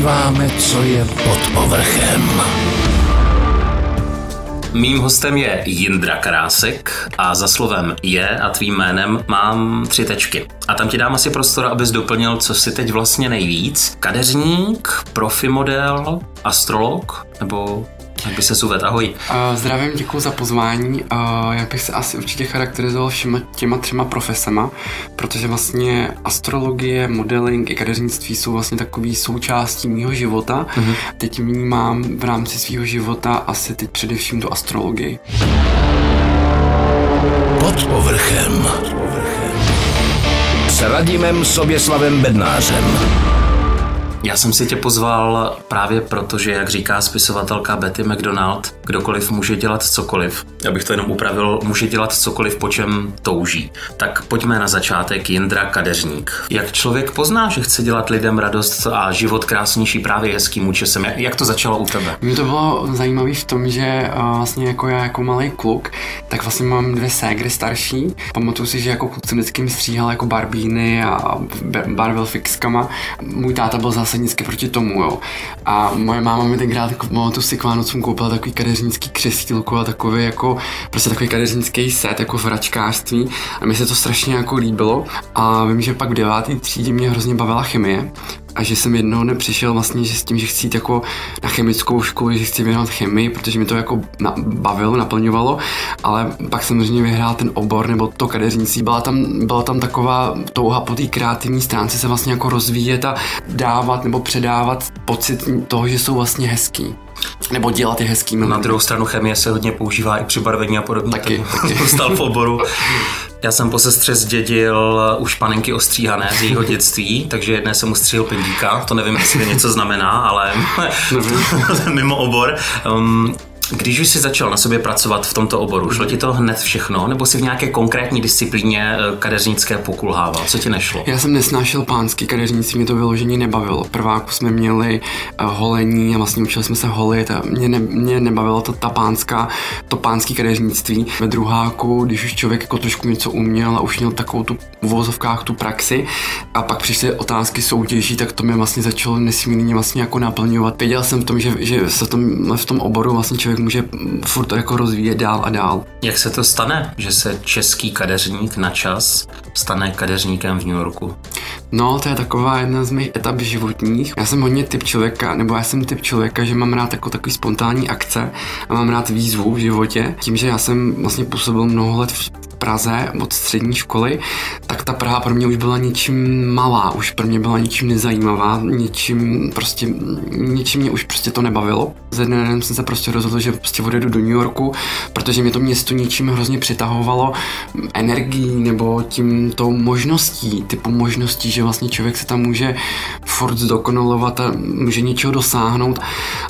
podíváme, co je pod povrchem. Mým hostem je Jindra Krásek a za slovem je a tvým jménem mám tři tečky. A tam ti dám asi prostor, abys doplnil, co si teď vlastně nejvíc. Kadeřník, profi model, astrolog nebo jak by se uvedl? Ahoj. Uh, zdravím, děkuji za pozvání. Uh, já bych se asi určitě charakterizoval všema těma třema profesema, protože vlastně astrologie, modeling i kadeřnictví jsou vlastně takový součástí mého života. Uh-huh. Teď vnímám v rámci svého života asi teď především tu astrologii. Pod povrchem. S Radimem Soběslavem Bednářem. Já jsem si tě pozval právě proto, že, jak říká spisovatelka Betty McDonald, kdokoliv může dělat cokoliv. Abych to jenom upravil, může dělat cokoliv, po čem touží. Tak pojďme na začátek Jindra Kadeřník. Jak člověk pozná, že chce dělat lidem radost a život krásnější právě hezkým účesem? Jak to začalo u tebe? Mně to bylo zajímavé v tom, že vlastně jako já jako malý kluk, tak vlastně mám dvě ségry starší. Pamatuju si, že jako kluk jsem vždycky stříhal jako barbíny a barvil fixkama. Můj táta byl zase zásadnicky proti tomu, jo. A moje máma mi tenkrát jako, tu si k Vánocům koupila takový kadeřnický křesílko a takový jako, prostě takový kadeřnický set, jako v račkářství a mi se to strašně jako líbilo a vím, že pak v devátý třídě mě hrozně bavila chemie a že jsem jednoho dne přišel vlastně že s tím, že chci jít jako na chemickou školu, že chci věnovat chemii, protože mi to jako na, bavilo, naplňovalo, ale pak samozřejmě vyhrál ten obor nebo to kadeřnictví. Byla tam, byla tam taková touha po té kreativní stránce se vlastně jako rozvíjet a dávat nebo předávat pocit toho, že jsou vlastně hezký nebo dělat je hezkými. Na druhou stranu chemie se hodně používá i při barvení a podobně. Taky. Dostal v oboru. Já jsem po sestře zdědil už panenky ostříhané z jejího dětství, takže jedné jsem ustříhal pindíka, to nevím, jestli to něco znamená, ale mimo obor. Um, když už jsi začal na sobě pracovat v tomto oboru, šlo ti to hned všechno, nebo si v nějaké konkrétní disciplíně eh, kadeřnické pokulhával? Co ti nešlo? Já jsem nesnášel pánský kadeřnictví, mě to vyložení nebavilo. Prváku jsme měli uh, holení a vlastně učili jsme se holit a mě, ne, mě nebavilo to ta pánská, to pánský kadeřnictví. Ve druháku, když už člověk jako trošku něco uměl a už měl takovou tu uvozovkách tu praxi a pak přišly otázky soutěží, tak to mě vlastně začalo nesmírně vlastně jako naplňovat. Věděl jsem v tom, že, že se v tom, v tom oboru vlastně člověk může furt jako rozvíjet dál a dál. Jak se to stane, že se český kadeřník na čas stane kadeřníkem v New Yorku? No, to je taková jedna z mých etap životních. Já jsem hodně typ člověka, nebo já jsem typ člověka, že mám rád jako takový spontánní akce a mám rád výzvu v životě. Tím, že já jsem vlastně působil mnoho let v Praze od střední školy, tak ta Praha pro mě už byla něčím malá, už pro mě byla něčím nezajímavá, něčím prostě, něčím mě už prostě to nebavilo. Ze dne den jsem se prostě rozhodl, že prostě odjedu do New Yorku, protože mě to město něčím hrozně přitahovalo energií nebo tím tou možností, typu možností, že vlastně člověk se tam může furt zdokonalovat a může něčeho dosáhnout.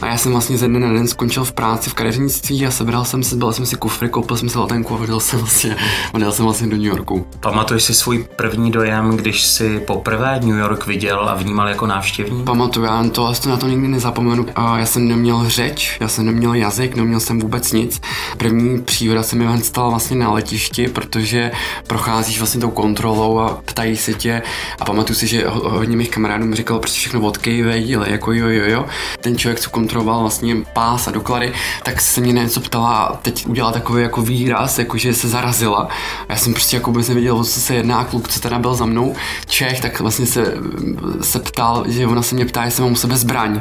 A já jsem vlastně ze dne na den skončil v práci v kadeřnictví a sebral jsem si, byl jsem si kufry, koupil jsem si letenku a odjel jsem vlastně odjel jsem vlastně do New Yorku. Pamatuješ si svůj první dojem, když si poprvé New York viděl a vnímal jako návštěvník? Pamatuju, já to vlastně na to nikdy nezapomenu. A já jsem neměl řeč, já jsem neměl jazyk, neměl jsem vůbec nic. První příhoda se mi ven stala vlastně na letišti, protože procházíš vlastně tou kontrolou a ptají se tě a pamatuju si, že hodně mých kamarádů mi říkalo prostě všechno odkejvej, ale jako jo, jo, jo. Ten člověk, co kontroloval vlastně pás a doklady, tak se mě něco ptala a teď udělala takový jako výraz, jako že se zarazila já jsem prostě jako vůbec nevěděl, o co se jedná. Kluk, co teda byl za mnou, Čech, tak vlastně se, se ptal, že ona se mě ptá, jestli mám u sebe zbraň.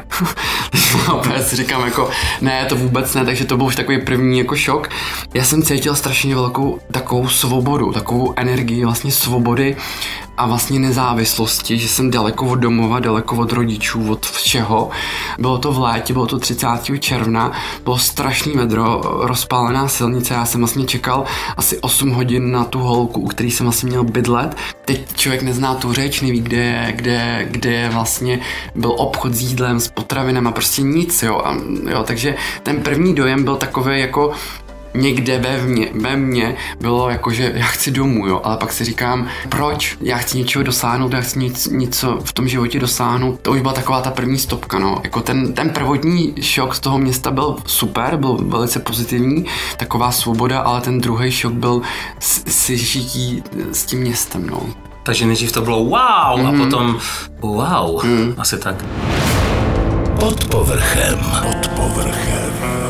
Opět si říkám jako, ne, to vůbec ne, takže to byl už takový první jako šok. Já jsem cítil strašně velkou takovou svobodu, takovou energii vlastně svobody a vlastně nezávislosti, že jsem daleko od domova, daleko od rodičů, od všeho. Bylo to v létě, bylo to 30. června, bylo strašný vedro, rozpálená silnice, já jsem vlastně čekal asi 8 hodin na tu holku, u který jsem vlastně měl bydlet. Teď člověk nezná tu řeč, neví, kde je, kde, kde vlastně byl obchod s jídlem, s potravinami a prostě nic, jo. A, jo. Takže ten první dojem byl takový jako někde ve mně, ve mně bylo jako, že já chci domů, jo, ale pak si říkám, proč? Já chci něčeho dosáhnout, já chci nic, něco v tom životě dosáhnout. To už byla taková ta první stopka, no. Jako ten, ten prvotní šok z toho města byl super, byl velice pozitivní, taková svoboda, ale ten druhý šok byl si žití s tím městem, no. Takže nejdřív to bylo wow mm. a mhm. potom wow, mm. asi tak. Pod povrchem. Pod povrchem.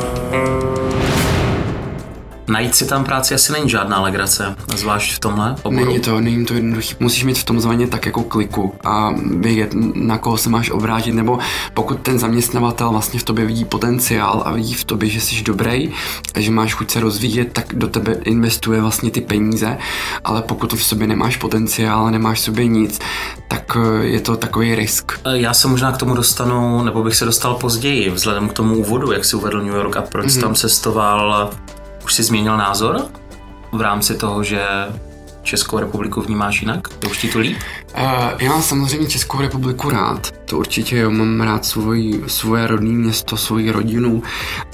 Najít si tam práci asi není žádná legrace, zvlášť v tomhle oboru. Není to, není to jednoduché. Musíš mít v tom zvaně tak jako kliku a vědět, na koho se máš obrátit, nebo pokud ten zaměstnavatel vlastně v tobě vidí potenciál a vidí v tobě, že jsi dobrý, a že máš chuť se rozvíjet, tak do tebe investuje vlastně ty peníze, ale pokud v sobě nemáš potenciál a nemáš v sobě nic, tak eh, je to takový risk. Já se možná k tomu dostanu, nebo bych se dostal později, vzhledem k tomu úvodu, jak si uvedl New York a proč mm-hmm. tam cestoval. Už jsi změnil názor v rámci toho, že Českou republiku vnímáš jinak? Je už ti to líp? Uh, já mám samozřejmě Českou republiku rád. To určitě jo, mám rád svoj, svoje rodné město, svoji rodinu,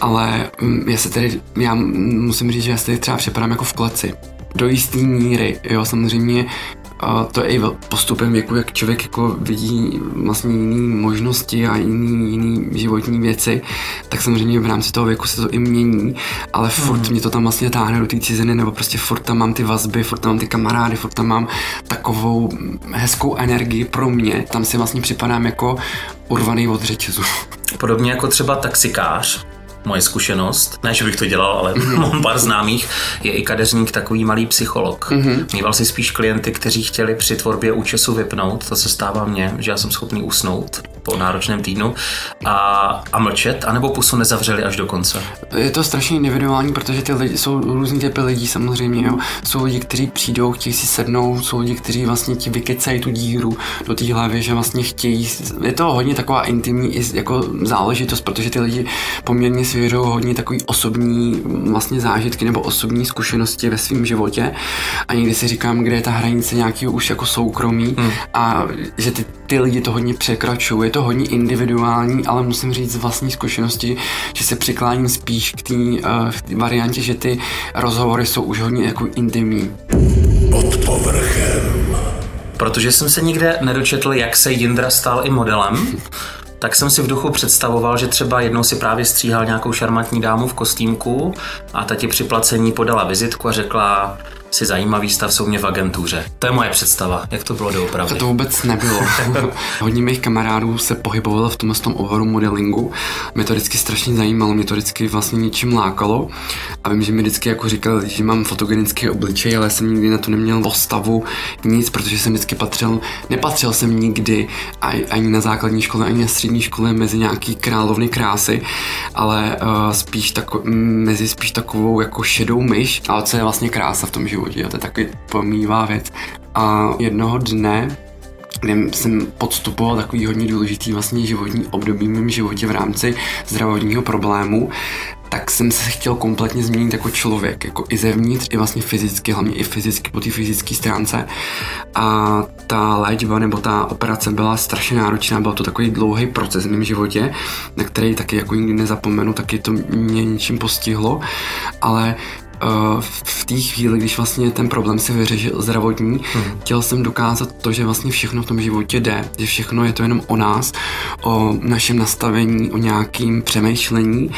ale um, já se tedy, já musím říct, že já se tady třeba připadám jako v kleci. Do jisté míry, jo, samozřejmě a to je i postupem věku, jak člověk jako vidí vlastně jiné možnosti a jiný, jiný životní věci, tak samozřejmě v rámci toho věku se to i mění, ale furt mm. mě to tam vlastně táhne do té ciziny, nebo prostě furt tam mám ty vazby, furt tam mám ty kamarády, furt tam mám takovou hezkou energii pro mě. Tam si vlastně připadám jako urvaný od řetězu. Podobně jako třeba taxikář, moje zkušenost, ne, že bych to dělal, ale mm-hmm. mám pár známých, je i kadeřník takový malý psycholog. Mm-hmm. Mýval si spíš klienty, kteří chtěli při tvorbě účesu vypnout, to se stává mně, že já jsem schopný usnout po náročném týdnu a, a mlčet, anebo pusu nezavřeli až do konce. Je to strašně individuální, protože ty lidi jsou různý typy lidí samozřejmě. Jo. Jsou lidi, kteří přijdou, chtějí si sednout, jsou lidi, kteří vlastně ti vykecají tu díru do té hlavy, že vlastně chtějí. Je to hodně taková intimní jako záležitost, protože ty lidi poměrně svěřují hodně takový osobní vlastně zážitky nebo osobní zkušenosti ve svém životě. A někdy si říkám, kde je ta hranice nějakého už jako soukromí hmm. a že ty, ty lidi to hodně překračují to hodně individuální, ale musím říct z vlastní zkušenosti, že se přikláním spíš k té uh, variantě, že ty rozhovory jsou už hodně jako intimní. Pod povrchem. Protože jsem se nikde nedočetl, jak se Jindra stal i modelem, tak jsem si v duchu představoval, že třeba jednou si právě stříhal nějakou šarmantní dámu v kostýmku a ta ti při placení podala vizitku a řekla, si zajímavý stav jsou mě v agentuře. To je moje představa. Jak to bylo doopravdy? To, to vůbec nebylo. Hodně mých kamarádů se pohybovalo v tomhle tom oboru modelingu. Mě to vždycky strašně zajímalo, mě to vždycky vlastně něčím lákalo. A vím, že mi vždycky jako říkal, že mám fotogenický obličej, ale jsem nikdy na to neměl postavu nic, protože jsem vždycky patřil, nepatřil jsem nikdy ani na základní škole, ani na střední škole mezi nějaký královny krásy, ale uh, spíš tako, mezi spíš takovou jako šedou myš, ale co je vlastně krása v tom životě životě, to je taky pomývá věc. A jednoho dne kde jsem podstupoval takový hodně důležitý vlastně životní období v mém životě v rámci zdravotního problému, tak jsem se chtěl kompletně změnit jako člověk, jako i zevnitř, i vlastně fyzicky, hlavně i fyzicky po té fyzické stránce. A ta léčba nebo ta operace byla strašně náročná, byl to takový dlouhý proces v mém životě, na který taky jako nikdy nezapomenu, taky to mě něčím postihlo, ale v té chvíli, když vlastně ten problém se vyřešil zdravotní, hmm. chtěl jsem dokázat to, že vlastně všechno v tom životě jde, že všechno je to jenom o nás, o našem nastavení, o nějakým přemýšlení,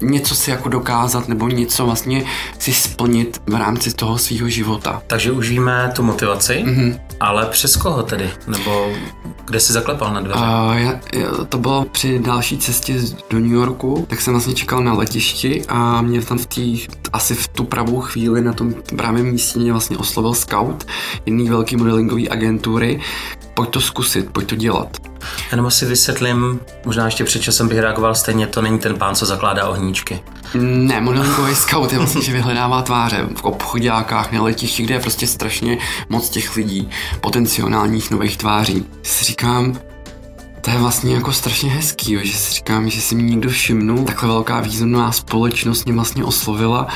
něco si jako dokázat nebo něco vlastně si splnit v rámci toho svého života. Takže už víme tu motivaci, mm-hmm. ale přes koho tedy? Nebo kde jsi zaklepal na dveře? Uh, já, já, to bylo při další cestě do New Yorku, tak jsem vlastně čekal na letišti a mě tam v té, asi v tu pravou chvíli na tom právě místě mě vlastně oslovil scout jedný velký modelingový agentury, pojď to zkusit, pojď to dělat. Jenom si vysvětlím, možná ještě před časem bych reagoval stejně, to není ten pán, co zakládá ohníčky. Ne, modelingový scout je vlastně, že vyhledává tváře v obchodákách, na letišti, kde je prostě strašně moc těch lidí, potenciálních nových tváří. Si říkám, to je vlastně jako strašně hezký, jo, že si říkám, že si mi někdo všimnul, takhle velká významná společnost mě vlastně oslovila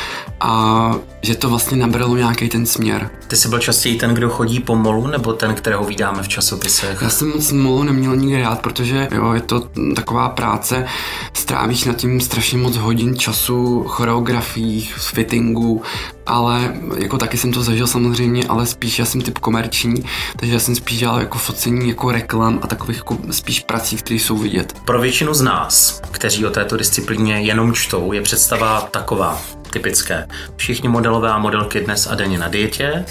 a že to vlastně nabralo nějaký ten směr. Ty jsi byl častěji ten, kdo chodí po molu, nebo ten, kterého vydáme v časopisech? Já jsem moc molu neměl nikdy rád, protože jo, je to taková práce, strávíš nad tím strašně moc hodin času, choreografií, fittingu, ale jako taky jsem to zažil samozřejmě, ale spíš já jsem typ komerční, takže já jsem spíš dělal jako focení, jako reklam a takových jako spíš prací, které jsou vidět. Pro většinu z nás, kteří o této disciplíně jenom čtou, je představa taková typické. Všichni modelové a modelky dnes a denně na dietě.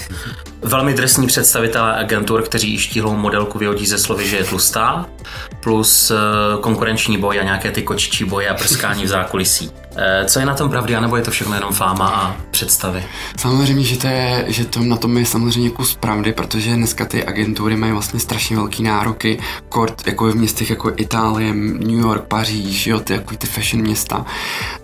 Velmi drsní představitelé agentur, kteří štíhlou modelku vyhodí ze slovy, že je tlustá, plus eh, konkurenční boj a nějaké ty kočičí boje a prskání v zákulisí. Eh, co je na tom pravdy, anebo je to všechno jenom fáma a představy? Samozřejmě, že, to je, že to na tom je samozřejmě kus pravdy, protože dneska ty agentury mají vlastně strašně velký nároky, kort jako v městech jako Itálie, New York, Paříž, jo, ty, jako ty fashion města.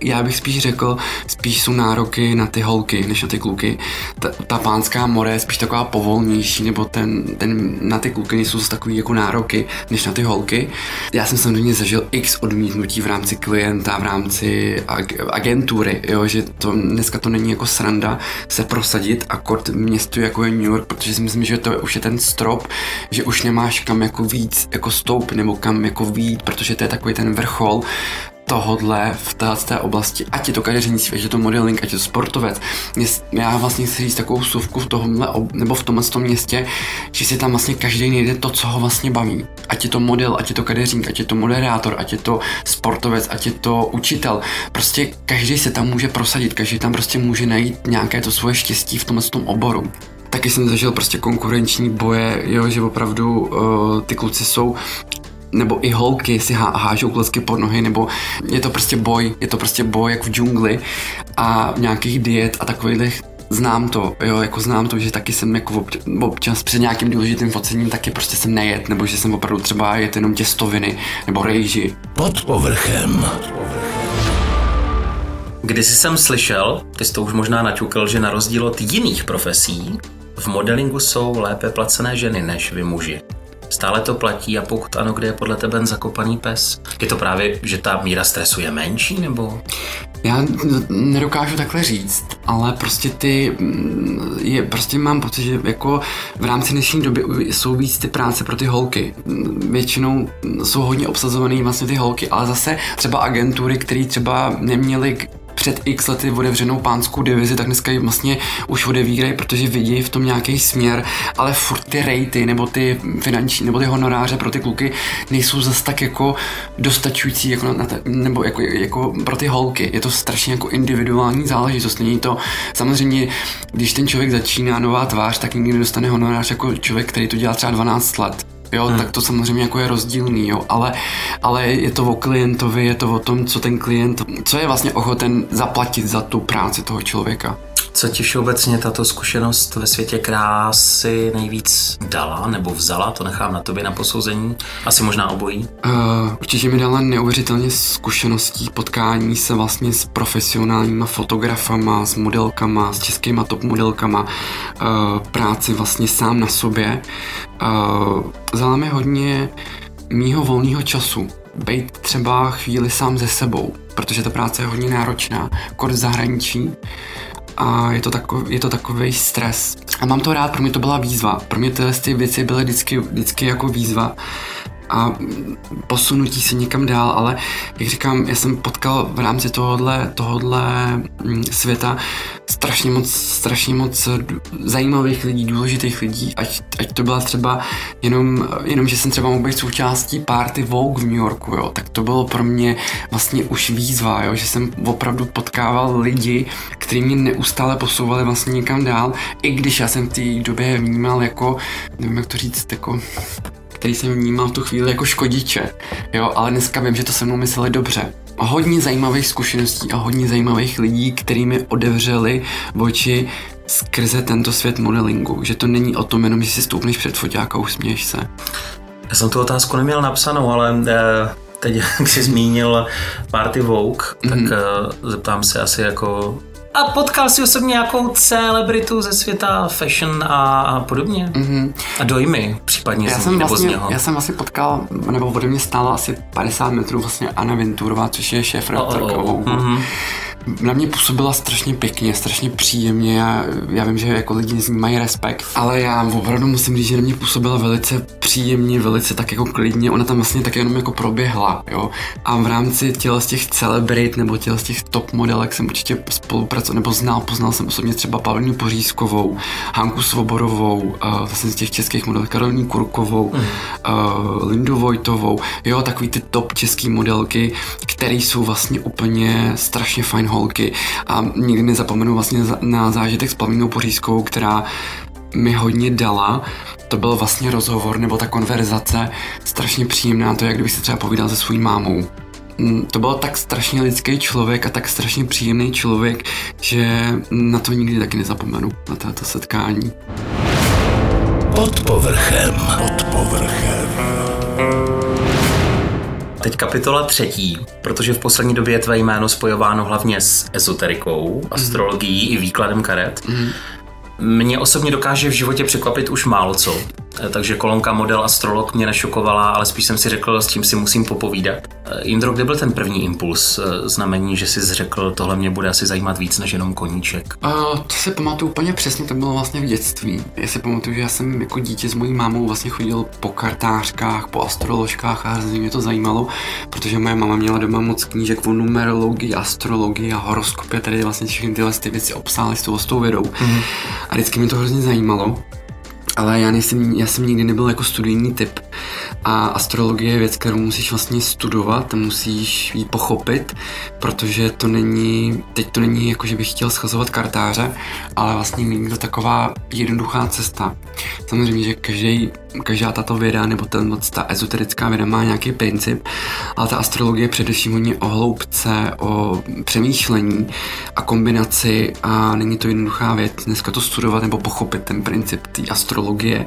Já bych spíš řekl, spíš jsou nároky na ty holky, než na ty kluky. Ta, ta pánská more je spíš taková povolnější, nebo ten, ten na ty kluky nejsou zase takový jako nároky, než na ty holky. Já jsem samozřejmě zažil x odmítnutí v rámci klienta, v rámci agentury, jo, že to dneska to není jako sranda se prosadit a kort městu jako je New York, protože si myslím, že to je, už je ten strop, že už nemáš kam jako víc jako stoup nebo kam jako víc, protože to je takový ten vrchol tohodle v té, té oblasti, ať je to kadeřnictví, ať je to modeling, ať je to sportovec. Já vlastně chci říct takovou suvku v tohle, nebo v tomhle tom městě, že si tam vlastně každý nejde to, co ho vlastně baví. Ať je to model, ať je to kadeřník, ať je to moderátor, ať je to sportovec, ať je to učitel. Prostě každý se tam může prosadit, každý tam prostě může najít nějaké to svoje štěstí v tomhle tom oboru taky jsem zažil prostě konkurenční boje, jo, že opravdu uh, ty kluci jsou nebo i holky si há, hážou klecky pod nohy, nebo je to prostě boj, je to prostě boj jak v džungli a nějakých diet a takových znám to, jo, jako znám to, že taky jsem jako občas před nějakým důležitým focením taky prostě jsem nejet, nebo že jsem opravdu třeba jet jenom těstoviny, nebo rejži. Pod povrchem. Když jsem slyšel, ty jsi to už možná naťukl, že na rozdíl od jiných profesí, v modelingu jsou lépe placené ženy než vy muži. Stále to platí a pokud ano, kde je podle tebe zakopaný pes? Je to právě, že ta míra stresu je menší nebo? Já nedokážu takhle říct, ale prostě ty, mm, je, prostě mám pocit, že jako v rámci dnešní doby jsou víc ty práce pro ty holky. Většinou jsou hodně obsazované vlastně ty holky, ale zase třeba agentury, které třeba neměly před x lety otevřenou pánskou divizi, tak dneska ji vlastně už odevírají, protože vidí v tom nějaký směr, ale furt ty rejty nebo ty finanční nebo ty honoráře pro ty kluky nejsou zas tak jako dostačující jako na te, nebo jako, jako pro ty holky. Je to strašně jako individuální záležitost. Není to samozřejmě, když ten člověk začíná nová tvář, tak nikdy nedostane honorář jako člověk, který to dělá třeba 12 let jo, hmm. tak to samozřejmě jako je rozdílný, jo, ale, ale je to o klientovi, je to o tom, co ten klient, co je vlastně ochoten zaplatit za tu práci toho člověka. Co ti všeobecně tato zkušenost ve světě krásy nejvíc dala nebo vzala? To nechám na tobě na posouzení. Asi možná obojí. Uh, určitě mi dala neuvěřitelně zkušeností potkání se vlastně s profesionálníma fotografama, s modelkama, s českýma top modelkama, uh, práci vlastně sám na sobě. Uh, vzala mi hodně mýho volného času, být třeba chvíli sám ze sebou, protože ta práce je hodně náročná, kort zahraničí, a je to, takový, je to takový stres. A mám to rád, pro mě to byla výzva. Pro mě tyhle ty věci byly vždycky, vždycky jako výzva a posunutí se někam dál, ale jak říkám, já jsem potkal v rámci tohohle, tohohle mm, světa strašně moc, strašně moc zajímavých lidí, důležitých lidí, ať, ať to byla třeba jenom, jenom, že jsem třeba mohl být součástí party Vogue v New Yorku, jo, tak to bylo pro mě vlastně už výzva, jo, že jsem opravdu potkával lidi, kteří mě neustále posouvali vlastně někam dál, i když já jsem v té době vnímal jako, nevím jak to říct, jako který jsem vnímal v tu chvíli jako škodiče, jo, ale dneska vím, že to se mnou mysleli dobře. Hodně zajímavých zkušeností a hodně zajímavých lidí, kterými odevřeli oči skrze tento svět modelingu, že to není o tom jenom, že si stoupneš před foťák a usměješ se. Já jsem tu otázku neměl napsanou, ale eh, teď, jak jsi zmínil Party Vogue, mm-hmm. tak mhm. eh, zeptám se asi jako a potkal si osobně nějakou celebritu ze světa fashion a, a podobně? Mm-hmm. A dojmy případně já z jsem nebo vlastně, z něho? Já jsem vlastně potkal, nebo ode mě stála asi 50 metrů vlastně Anna Venturová, což je šéf redaktorka oh, oh, oh. mm-hmm na mě působila strašně pěkně, strašně příjemně. Já, já vím, že jako lidi z ní mají respekt, ale já opravdu musím říct, že na mě působila velice příjemně, velice tak jako klidně. Ona tam vlastně tak jenom jako proběhla, jo. A v rámci těle z těch celebrit nebo těle z těch top modelek jsem určitě spolupracoval nebo znal, poznal jsem osobně třeba Pavlínu Pořízkovou, Hanku Svoborovou, uh, vlastně z těch českých modelek Karolínu Kurkovou, mm. uh, Lindu Vojtovou, jo, takový ty top český modelky, které jsou vlastně úplně strašně fajn holky a nikdy nezapomenu vlastně na zážitek s Plavnou Pořízkou, která mi hodně dala. To byl vlastně rozhovor nebo ta konverzace strašně příjemná, to jak kdyby se třeba povídal se svojí mámou. Mm, to byl tak strašně lidský člověk a tak strašně příjemný člověk, že na to nikdy taky nezapomenu, na toto setkání. Pod povrchem. Pod povrchem. Teď kapitola třetí, protože v poslední době je tvé jméno spojováno hlavně s ezoterikou, astrologií mm. i výkladem karet. Mm. Mě osobně dokáže v životě překvapit už málo co. Eh, takže kolonka model astrolog mě nešokovala, ale spíš jsem si řekl, s tím si musím popovídat. Eh, Indro, kde byl ten první impuls, eh, znamení, že jsi řekl, tohle mě bude asi zajímat víc než jenom koníček? Uh, to si pamatuju úplně přesně, to bylo vlastně v dětství. Já si pamatuju, že já jsem jako dítě s mojí mámou vlastně chodil po kartářkách, po astroložkách a hrozně mě to zajímalo, protože moje máma měla doma moc knížek o numerologii, astrologii a horoskopě, tady vlastně všechny tyhle ty věci obsály s tou, s tou vědou. Mm-hmm. A vždycky mě to hrozně zajímalo ale já, nejsem, já jsem nikdy nebyl jako studijní typ a astrologie je věc, kterou musíš vlastně studovat, musíš ji pochopit, protože to není, teď to není jako, že bych chtěl schazovat kartáře, ale vlastně není to taková jednoduchá cesta. Samozřejmě, že každý, každá tato věda nebo ten, ta ezoterická věda má nějaký princip, ale ta astrologie je především hodně o hloubce, o přemýšlení a kombinaci a není to jednoduchá věc dneska to studovat nebo pochopit ten princip té astrologie.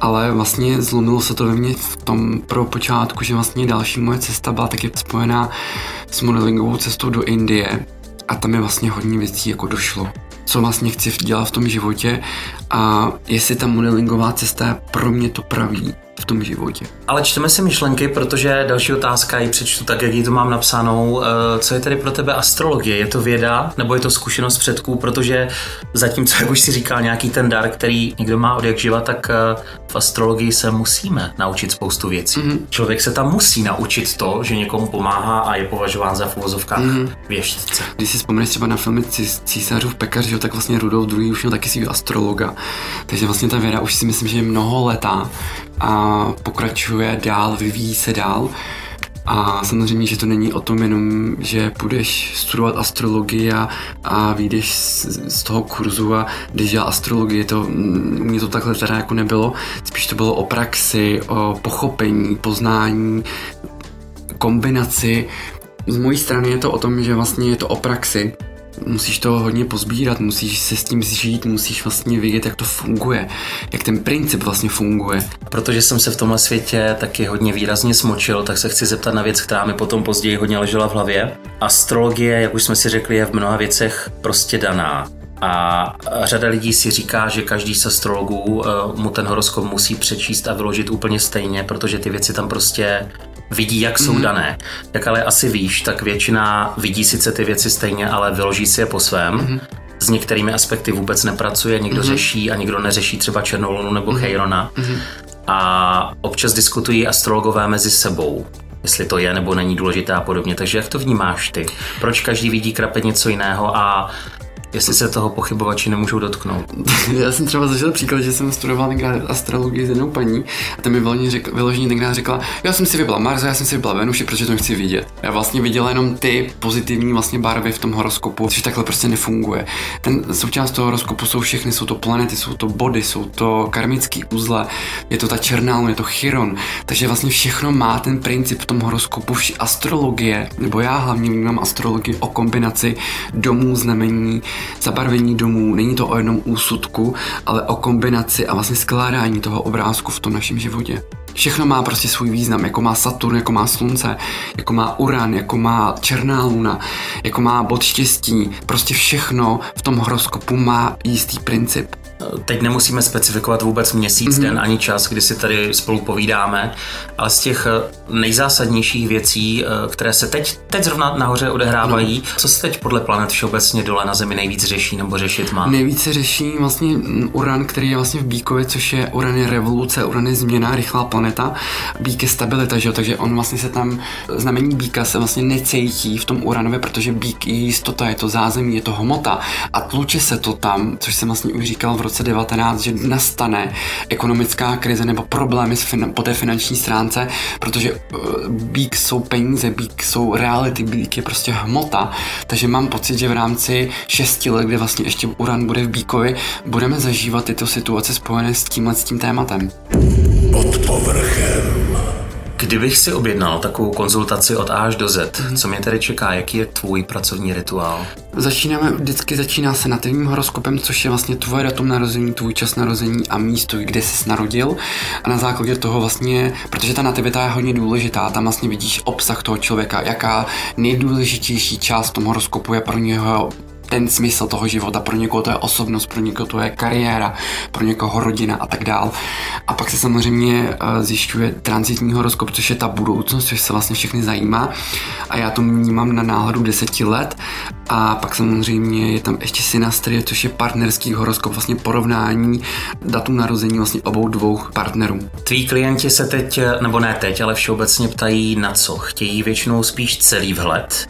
Ale vlastně zlomilo se to ve mně v tom pro počátku, že vlastně další moje cesta byla taky spojená s modelingovou cestou do Indie a tam je vlastně hodně věcí jako došlo co vlastně chci dělat v tom životě a jestli ta modelingová cesta je pro mě to pravý v tom životě. Ale čteme si myšlenky, protože další otázka ji přečtu tak, jak ji to mám napsanou. Eh, co je tedy pro tebe astrologie? Je to věda nebo je to zkušenost předků? Protože zatímco, jak už si říkal, nějaký ten dar, který někdo má od jak živa, tak eh, v astrologii se musíme naučit spoustu věcí. Mm-hmm. Člověk se tam musí naučit to, že někomu pomáhá a je považován za v uvozovkách mm-hmm. věštce. Když si vzpomeneš třeba na filmy Císařův pekař, že, tak vlastně Rudolf II. už měl taky svého astrologa. Takže vlastně ta věda už si myslím, že je mnoho letá a pokračuje dál, vyvíjí se dál. A samozřejmě, že to není o tom jenom, že půjdeš studovat astrologii a, a vyjdeš z, z toho kurzu a když dělal astrologii, to, mě to takhle teda jako nebylo. Spíš to bylo o praxi, o pochopení, poznání, kombinaci. Z mojí strany je to o tom, že vlastně je to o praxi musíš to hodně pozbírat, musíš se s tím zžít, musíš vlastně vědět, jak to funguje, jak ten princip vlastně funguje. Protože jsem se v tomhle světě taky hodně výrazně smočil, tak se chci zeptat na věc, která mi potom později hodně ležela v hlavě. Astrologie, jak už jsme si řekli, je v mnoha věcech prostě daná. A řada lidí si říká, že každý z astrologů eh, mu ten horoskop musí přečíst a vyložit úplně stejně, protože ty věci tam prostě vidí, jak jsou mm. dané. Jak ale asi víš, tak většina vidí sice ty věci stejně, ale vyloží si je po svém. Mm. S některými aspekty vůbec nepracuje, někdo mm. řeší a někdo neřeší třeba Černou lunu nebo mm. Chejrona. Mm. A občas diskutují astrologové mezi sebou jestli to je nebo není důležité a podobně. Takže jak to vnímáš ty? Proč každý vidí krapet něco jiného a jestli se toho pochybovači nemůžou dotknout. Já jsem třeba zažil příklad, že jsem studoval tenkrát astrologii s jednou paní a tam mi vyloženě, řek, řekla, já jsem si vybrala Marsa, já jsem si vybrala Venuši, protože to nechci vidět. Já vlastně viděla jenom ty pozitivní vlastně barvy v tom horoskopu, což takhle prostě nefunguje. Ten součást toho horoskopu jsou všechny, jsou to planety, jsou to body, jsou to karmický uzle, je to ta černá je to chiron, takže vlastně všechno má ten princip v tom horoskopu, astrologie, nebo já hlavně vnímám astrologii o kombinaci domů, znamení, zabarvení domů, není to o jednom úsudku, ale o kombinaci a vlastně skládání toho obrázku v tom našem životě. Všechno má prostě svůj význam, jako má Saturn, jako má Slunce, jako má Uran, jako má Černá luna, jako má bod štěstí. Prostě všechno v tom horoskopu má jistý princip. Teď nemusíme specifikovat vůbec měsíc, mm-hmm. den ani čas, kdy si tady spolu povídáme, ale z těch eh, nejzásadnějších věcí, eh, které se teď, teď zrovna nahoře odehrávají, no. co se teď podle planet všeobecně dole na Zemi nejvíc řeší nebo řešit má? Nejvíc se řeší vlastně Uran, který je vlastně v Bíkově, což je Uran je revoluce, Uran je změna, rychlá planeta, Bík je stabilita, že jo? takže on vlastně se tam, znamení Bíka se vlastně necítí v tom Uranově, protože Bík je jistota, je to zázemí, je to hmota a tluče se to tam, což jsem vlastně už říkal v roce 19, že nastane ekonomická krize nebo problémy s fin- po té finanční stránce, protože uh, bík jsou peníze, bík jsou reality, bík je prostě hmota, takže mám pocit, že v rámci 6 let, kdy vlastně ještě Uran bude v Bíkovi, budeme zažívat tyto situace spojené s tímhle s tím tématem. Pod povrchem. Kdybych si objednal takovou konzultaci od A až do Z, co mě tedy čeká, jaký je tvůj pracovní rituál? Začínáme, vždycky začíná se nativním horoskopem, což je vlastně tvoje datum narození, tvůj čas narození a místo, kde jsi narodil. A na základě toho vlastně, protože ta nativita je hodně důležitá, tam vlastně vidíš obsah toho člověka, jaká nejdůležitější část v tom horoskopu je pro něho ten smysl toho života. Pro někoho to je osobnost, pro někoho to je kariéra, pro někoho rodina a tak dál. A pak se samozřejmě eh, zjišťuje transitní horoskop, což je ta budoucnost, což se vlastně všechny zajímá. A já to vnímám na náhledu deseti let. A pak samozřejmě je tam ještě synastrie, což je partnerský horoskop, vlastně porovnání datum narození vlastně obou dvou partnerů. Tví klienti se teď, nebo ne teď, ale všeobecně ptají na co. Chtějí většinou spíš celý vhled,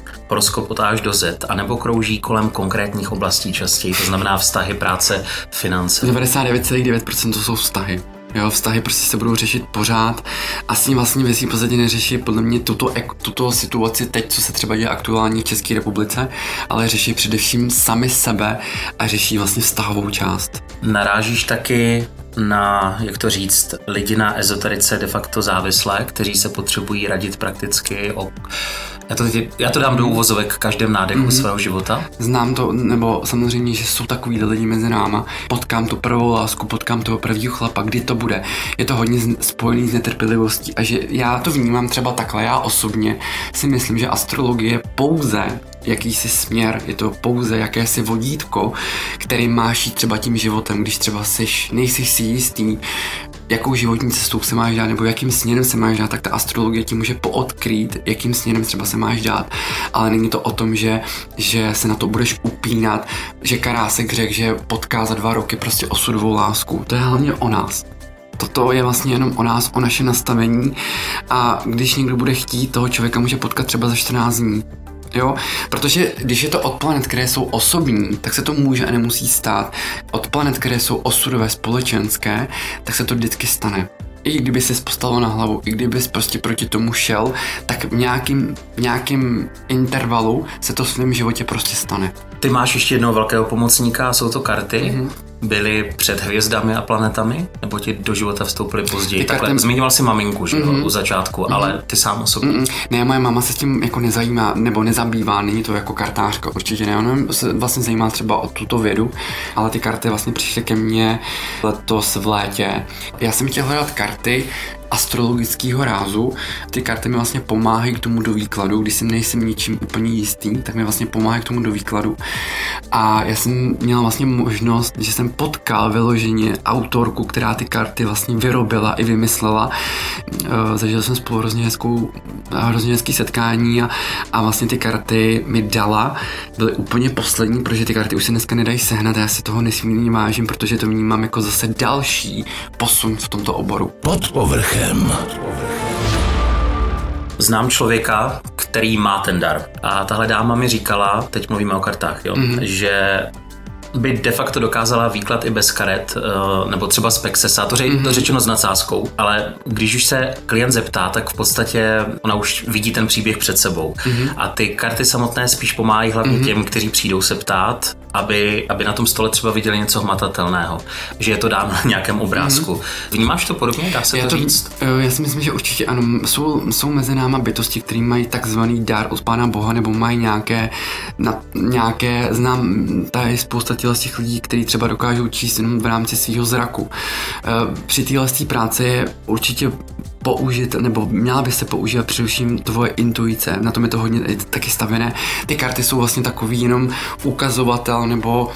až do Z, anebo krouží kolem konkrétních oblastí častěji, to znamená vztahy, práce, finance. 99,9% to jsou vztahy. Jo, vztahy prostě se budou řešit pořád a s ním vlastně věcí podstatě neřeší podle mě tuto, tuto situaci teď, co se třeba děje aktuálně v České republice, ale řeší především sami sebe a řeší vlastně vztahovou část. Narážíš taky na, jak to říct, lidi na ezoterice de facto závislé, kteří se potřebují radit prakticky o já to, já to dám do úvozovek každém nádechu mm-hmm. svého života. Znám to, nebo samozřejmě, že jsou takový lidi mezi náma. Potkám tu prvou lásku, potkám toho prvního chlapa, kdy to bude. Je to hodně spojený s netrpělivostí a že já to vnímám třeba takhle. Já osobně si myslím, že astrologie pouze jakýsi směr, je to pouze jakési vodítko, který máš jít třeba tím životem, když třeba seš, nejsi si jistý, jakou životní cestou se máš dát, nebo jakým směrem se máš dát, tak ta astrologie ti může poodkrýt, jakým směrem třeba se máš dát. Ale není to o tom, že, že se na to budeš upínat, že Karásek řekl, že potká za dva roky prostě osudovou lásku. To je hlavně o nás toto je vlastně jenom o nás, o naše nastavení a když někdo bude chtít, toho člověka může potkat třeba za 14 dní. Jo, protože když je to od planet, které jsou osobní, tak se to může a nemusí stát. Od planet, které jsou osudové, společenské, tak se to vždycky stane i kdyby se postavil na hlavu, i kdyby prostě proti tomu šel, tak v nějakým, v nějakým intervalu se to v svém životě prostě stane. Ty máš ještě jednoho velkého pomocníka, jsou to karty. Mm-hmm byly před hvězdami a planetami? Nebo ti do života vstoupily později? Takhle, karty... zmiňoval si maminku, že mm-hmm. u začátku, mm-hmm. ale ty sám osobně. Mm-hmm. Ne, moje mama se s tím jako nezajímá, nebo nezabývá, není to jako kartářka, určitě ne. Ona se vlastně zajímá třeba o tuto vědu, ale ty karty vlastně přišly ke mně letos v létě. Já jsem chtěl hledat karty, astrologického rázu. Ty karty mi vlastně pomáhají k tomu do výkladu, když si nejsem ničím úplně jistý, tak mi vlastně pomáhají k tomu do výkladu. A já jsem měla vlastně možnost, že jsem potkal vyloženě autorku, která ty karty vlastně vyrobila i vymyslela. E, zažil jsem spolu hrozně hezkou, hrozně hezký setkání a, a vlastně ty karty mi dala. Byly úplně poslední, protože ty karty už se dneska nedají sehnat a já si toho nesmírně vážím, protože to vnímám jako zase další posun v tomto oboru. Pod povrchem povrchem. Znám člověka, který má ten dar. A tahle dáma mi říkala, teď mluvíme o kartách, jo, mm-hmm. že by de facto dokázala výklad i bez karet, eh, nebo třeba z Pexesa, to, ře- mm-hmm. to řečeno s nadsázkou, ale když už se klient zeptá, tak v podstatě ona už vidí ten příběh před sebou. Mm-hmm. A ty karty samotné spíš pomáhají hlavně mm-hmm. těm, kteří přijdou se ptát, aby, aby na tom stole třeba viděli něco hmatatelného, že je to dáno na nějakém obrázku. Mm-hmm. Vnímáš to podobně? Dá se já to, to říct? Eh, já si myslím, že určitě ano. Jsou, jsou mezi náma bytosti, které mají takzvaný dar od Pána Boha, nebo mají nějaké, na, nějaké znám, tady spousta těch lidí, kteří třeba dokážou číst jenom v rámci svého zraku. Eh, při téhle práci je určitě použít, nebo měla by se používat především tvoje intuice, na tom je to hodně taky stavěné. Ty karty jsou vlastně takový jenom ukazovatel, nebo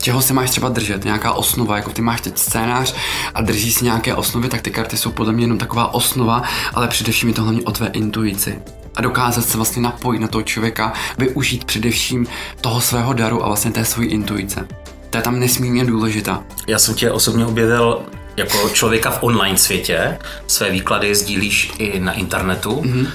čeho se máš třeba držet, nějaká osnova, jako ty máš teď scénář a držíš si nějaké osnovy, tak ty karty jsou podle mě jenom taková osnova, ale především je to hlavně o tvé intuici a dokázat se vlastně napojit na toho člověka, využít především toho svého daru a vlastně té své intuice. To je tam nesmírně důležitá. Já jsem tě osobně objevil jako člověka v online světě. Své výklady sdílíš i na internetu. Mm-hmm.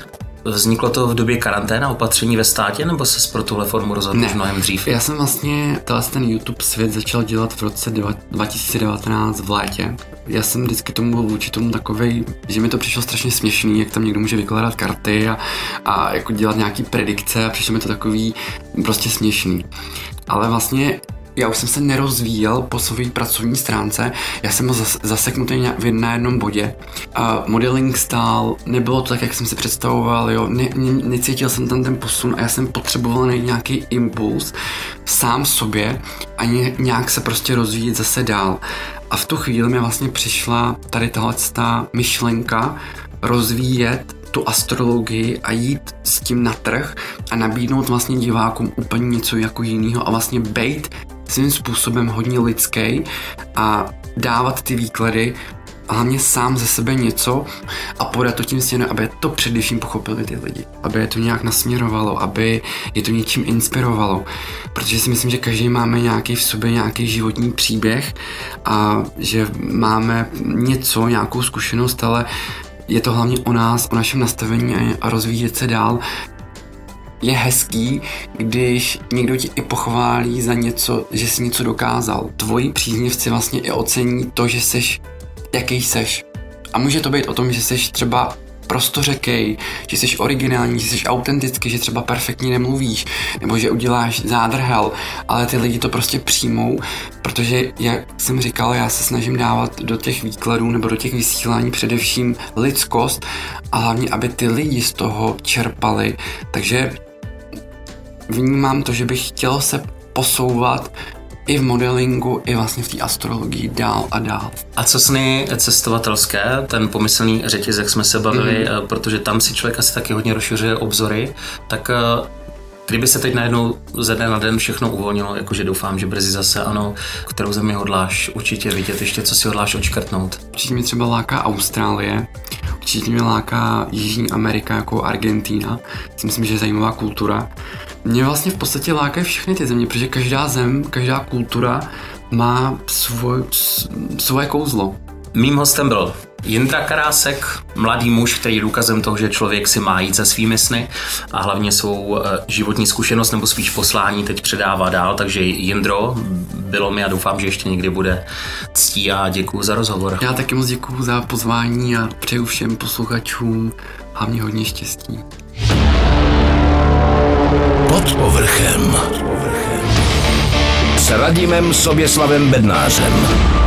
Vzniklo to v době karanténa, opatření ve státě, nebo se pro tuhle formu rozhodl Ne. mnohem dřív? Já jsem vlastně ten YouTube svět začal dělat v roce dva- 2019 v létě. Já jsem vždycky tomu byl vůči tomu takovej, že mi to přišlo strašně směšný, jak tam někdo může vykládat karty a, a jako dělat nějaký predikce a přišlo mi to takový prostě směšný. Ale vlastně já už jsem se nerozvíjel po své pracovní stránce, já jsem byl zas, zaseknutý na jednom bodě. A modeling stál, nebylo to tak, jak jsem si představoval, jo, ne, ne, necítil jsem tam ten posun a já jsem potřeboval nějaký impuls sám sobě a ně, nějak se prostě rozvíjet zase dál. A v tu chvíli mi vlastně přišla tady tahle myšlenka rozvíjet tu astrologii a jít s tím na trh a nabídnout vlastně divákům úplně něco jako jiného a vlastně bejt svým způsobem hodně lidský a dávat ty výklady a hlavně sám ze sebe něco a podat to tím směrem, aby to především pochopili ty lidi. Aby je to nějak nasměrovalo, aby je to něčím inspirovalo. Protože si myslím, že každý máme nějaký v sobě nějaký životní příběh a že máme něco, nějakou zkušenost, ale je to hlavně o nás, o našem nastavení a- a rozvíjet se dál. Je hezký, když někdo ti i pochválí za něco, že jsi něco dokázal. Tvoji příznivci vlastně i ocení to, že seš jaký seš. A může to být o tom, že seš třeba prostořekej, že jsi originální, že jsi autentický, že třeba perfektně nemluvíš, nebo že uděláš zádrhel, ale ty lidi to prostě přijmou, protože, jak jsem říkal, já se snažím dávat do těch výkladů nebo do těch vysílání především lidskost a hlavně, aby ty lidi z toho čerpali. Takže vnímám to, že bych chtěl se posouvat i v modelingu, i vlastně v té astrologii dál a dál. A co sny cestovatelské, ten pomyslný řetězek jsme se bavili, Mhm. mm-hmm. protože tam si člověk asi taky hodně rozšiřuje obzory, tak eh, kdyby se teď najednou ze dne na den všechno uvolnilo, jakože doufám, že brzy zase ano, kterou zemi hodláš určitě vidět, ještě co si hodláš odškrtnout. Určitě mě třeba láká Austrálie, určitě mě láká Jižní Amerika jako Argentína. Si myslím, že je zajímavá kultura. Mě vlastně v podstatě lákají všechny ty země, protože každá zem, každá kultura má svoj, svoje kouzlo. Mým hostem byl Jindra Karásek, mladý muž, který je důkazem toho, že člověk si má jít se svými sny a hlavně svou eh, životní zkušenost nebo spíš poslání teď předává dál, takže Jindro, bylo mi a doufám, že ještě někdy bude ctí a děkuji za rozhovor. Já taky moc děkuju za pozvání a přeju všem posluchačům hlavně hodně štěstí. Pod povrchem. S Radimem Soběslavem Bednářem.